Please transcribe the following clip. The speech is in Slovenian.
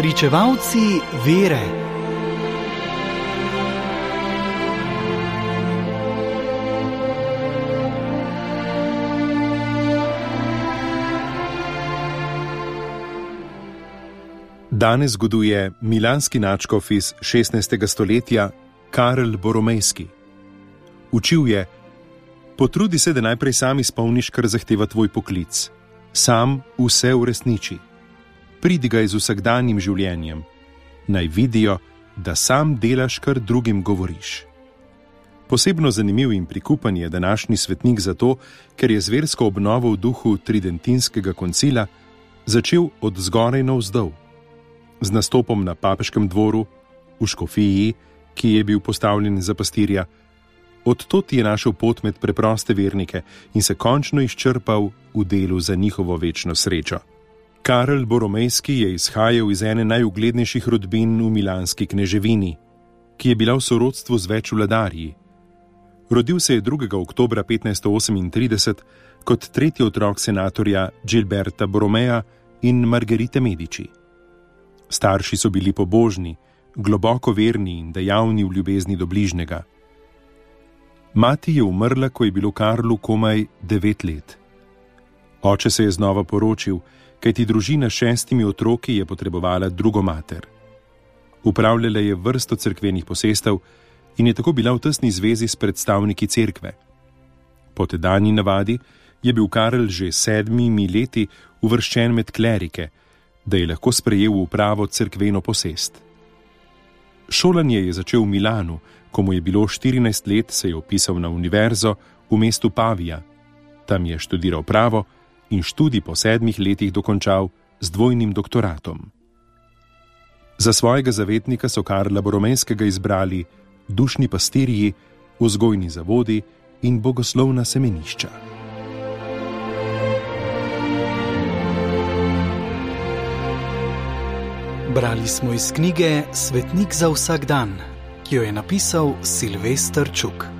Pričevalci vere. Danes zgoduje milanski načkov iz 16. stoletja Karel Boromejski. Učil je: Potrudi se, da najprej sam izpolniš, kar zahteva tvoj poklic. Sam vse uresniči. Pridi ga z vsakdanjim življenjem. Naj vidijo, da sam delaš, kar drugim govoriš. Posebno zanimiv in prikupen je današnji svetnik zato, ker je zversko obnovo v duhu Tridentinskega koncila začel od zgoraj navzdol z nastopom na papeškem dvoru, v Škofiji, ki je bil postavljen za pastirja. Odtot je našel pot med preproste vernike in se končno izčrpal v delu za njihovo večno srečo. Karel Boromejski je izhajal iz ene najuglednejših rodbin v Milanski kneževini, ki je bila v sorodstvu z več vladarji. Rodil se je 2. oktober 1538 kot tretji otrok senatorja Gilberta Boromeja in Margarite Medici. Starši so bili pobožni, globoko verni in dejavni v ljubezni do bližnjega. Mati je umrla, ko je bilo Karlu komaj devet let. Oče se je znova poročil, kajti družina s šestimi otroki je potrebovala drugo mater. Upravljala je vrsto crkvenih posestev in je tako bila v tesni zvezi s predstavniki cerkve. Po tedajni navadi je bil Karel že sedmimi leti uvrščen med klerike, da je lahko sprejel upravo crkveno posest. Šolanje je začel v Milanu, ko mu je bilo 14 let, se je opisal na univerzo v mestu Pavija. Tam je študiral pravo in študij po sedmih letih dokončal z dvojnim doktoratom. Za svojega zavetnika so Karla Boromenskega izbrali dušni pastirji, vzgojni zavodi in bogoslovna semenišča. Brali smo iz knjige Svetnik za vsak dan, ki jo je napisal Silvestr Čuk.